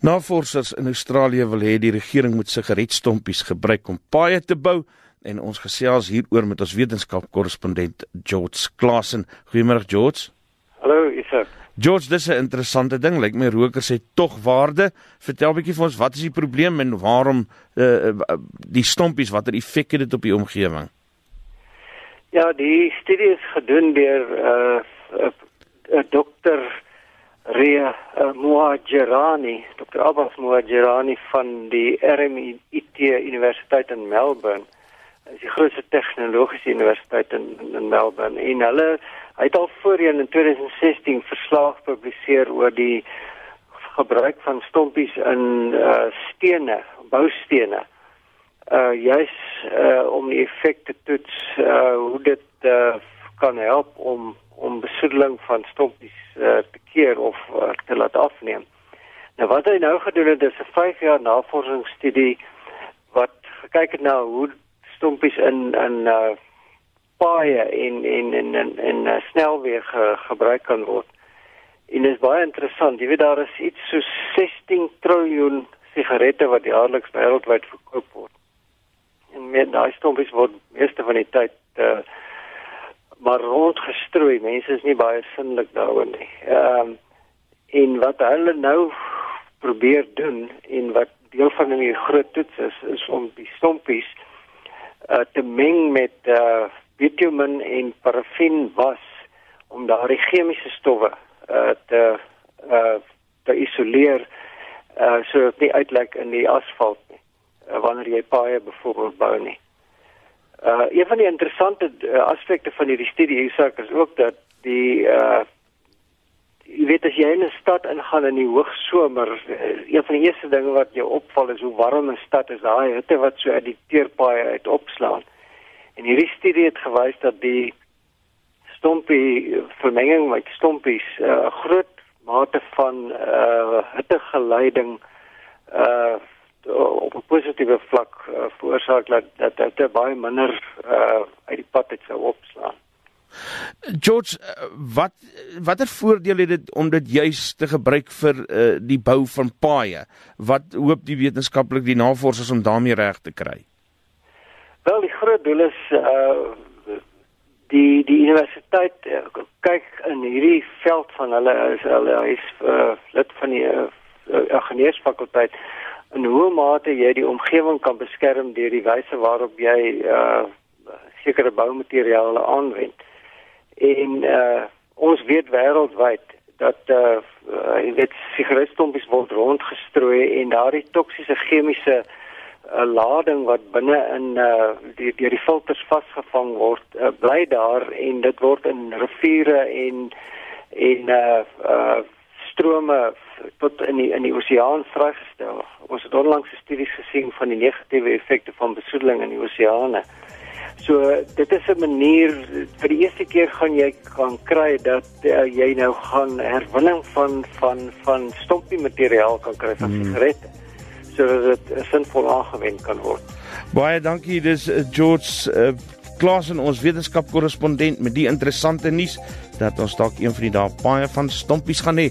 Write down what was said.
Navorsers in Australië wil hê die regering moet sigaretstompies gebruik om paaie te bou en ons gesels hieroor met ons wetenskapkorrespondent George Klassen. Goeiemôre George. Hallo Isak. George, dis 'n interessante ding. Lyk my rokers het tog waarde. Vertel bietjie vir ons wat is die probleem en waarom uh, die stompies watter effek het dit op die omgewing? Ja, die studie is gedoen deur 'n uh, uh, uh, dokter Ria uh, Muajirani, Dr. Abbas Muajirani van die RMIT Universiteit in Melbourne. Is die grootste tegnologiese universiteit in, in Melbourne. En hulle hy het al voorheen in 2016 verslag gepubliseer oor die gebruik van stompies in uh, stene, boustene. Uh juis uh om die effekte toets uh hoe dit uh, kan help om om besoedeling van stompies uh, te keer of uh, te laat afneem. Nou wat hy nou gedoen het, is 'n 5 jaar navorsingsstudie wat gekyk het na hoe stompies in in uh, paaie en en en en, en uh, snelweë ge, gebruik kan word. En dit is baie interessant. Jy weet daar is iets so 16 triljoen sigarette wat jaarliks wêreldwyd verkoop word. En met daai stompies word meeste van die tyd uh, maar rondgestrooi. Mense is nie baie sinnelik daaroor nie. Ehm um, en wat hulle nou probeer doen en wat deel van 'n groot toets is, is om die stompies uh, te meng met uh, bitumen en parafin was om daardie chemiese stowwe uh, te uh, te isoleer uh, sodat dit nie uitlek in die asfalt nie uh, wanneer jy paaie byvoorbeeld bou nie. Uh een van die interessante uh, aspekte van hierdie studie hiersak is ook dat die uh jy weet as jy in 'n stad ingaan in die hoogsomer, uh, een van die eerste dinge wat jou opval is hoe warm 'n stad is. Daai hitte wat so uit die teerpaaie uit opslaan. En hierdie studie het gewys dat die stompie vermenging met stompies 'n uh, groot mate van uh hittegeleiding uh op 'n positiewe vlak uh, veroorsaak dat dat dit baie minder uh, uit die pad het sou opslaan. George, uh, wat watter voordele het dit om dit juis te gebruik vir uh, die bou van paaie? Wat hoop die wetenskaplik die navorsers om daarmee reg te kry? Wel, die groot doel is uh die die universiteit uh, kyk in hierdie veld van hulle is hulle is uh, lid van die uh, ingenieursfakulteit in hoe mate jy die omgewing kan beskerm deur die wyse waarop jy uh sekere boumateriale aanwend. En uh ons weet wêreldwyd dat uh jy weet sigaretstompies word rondgestrooi en daardie toksiese chemiese uh, lading wat binne in uh die deur die filters vasgevang word, uh, bly daar en dit word in riviere en en uh uh strome tot in die in die oseaan vrygestel. Ons het onlangs studies gesien van die negatiewe effekte van besoedeling in die oseane. So dit is 'n manier vir die eerste keer gaan jy kan kry dat uh, jy nou gaan herwinning van van van stompie materiaal kan kry van hmm. sigarette. Sodat dit sinvol aangewend kan word. Baie dankie. Dis uh, George uh, Klasen ons wetenskapkorrespondent met die interessante nuus dat ons dalk een van die dae baie van stompies gaan hê.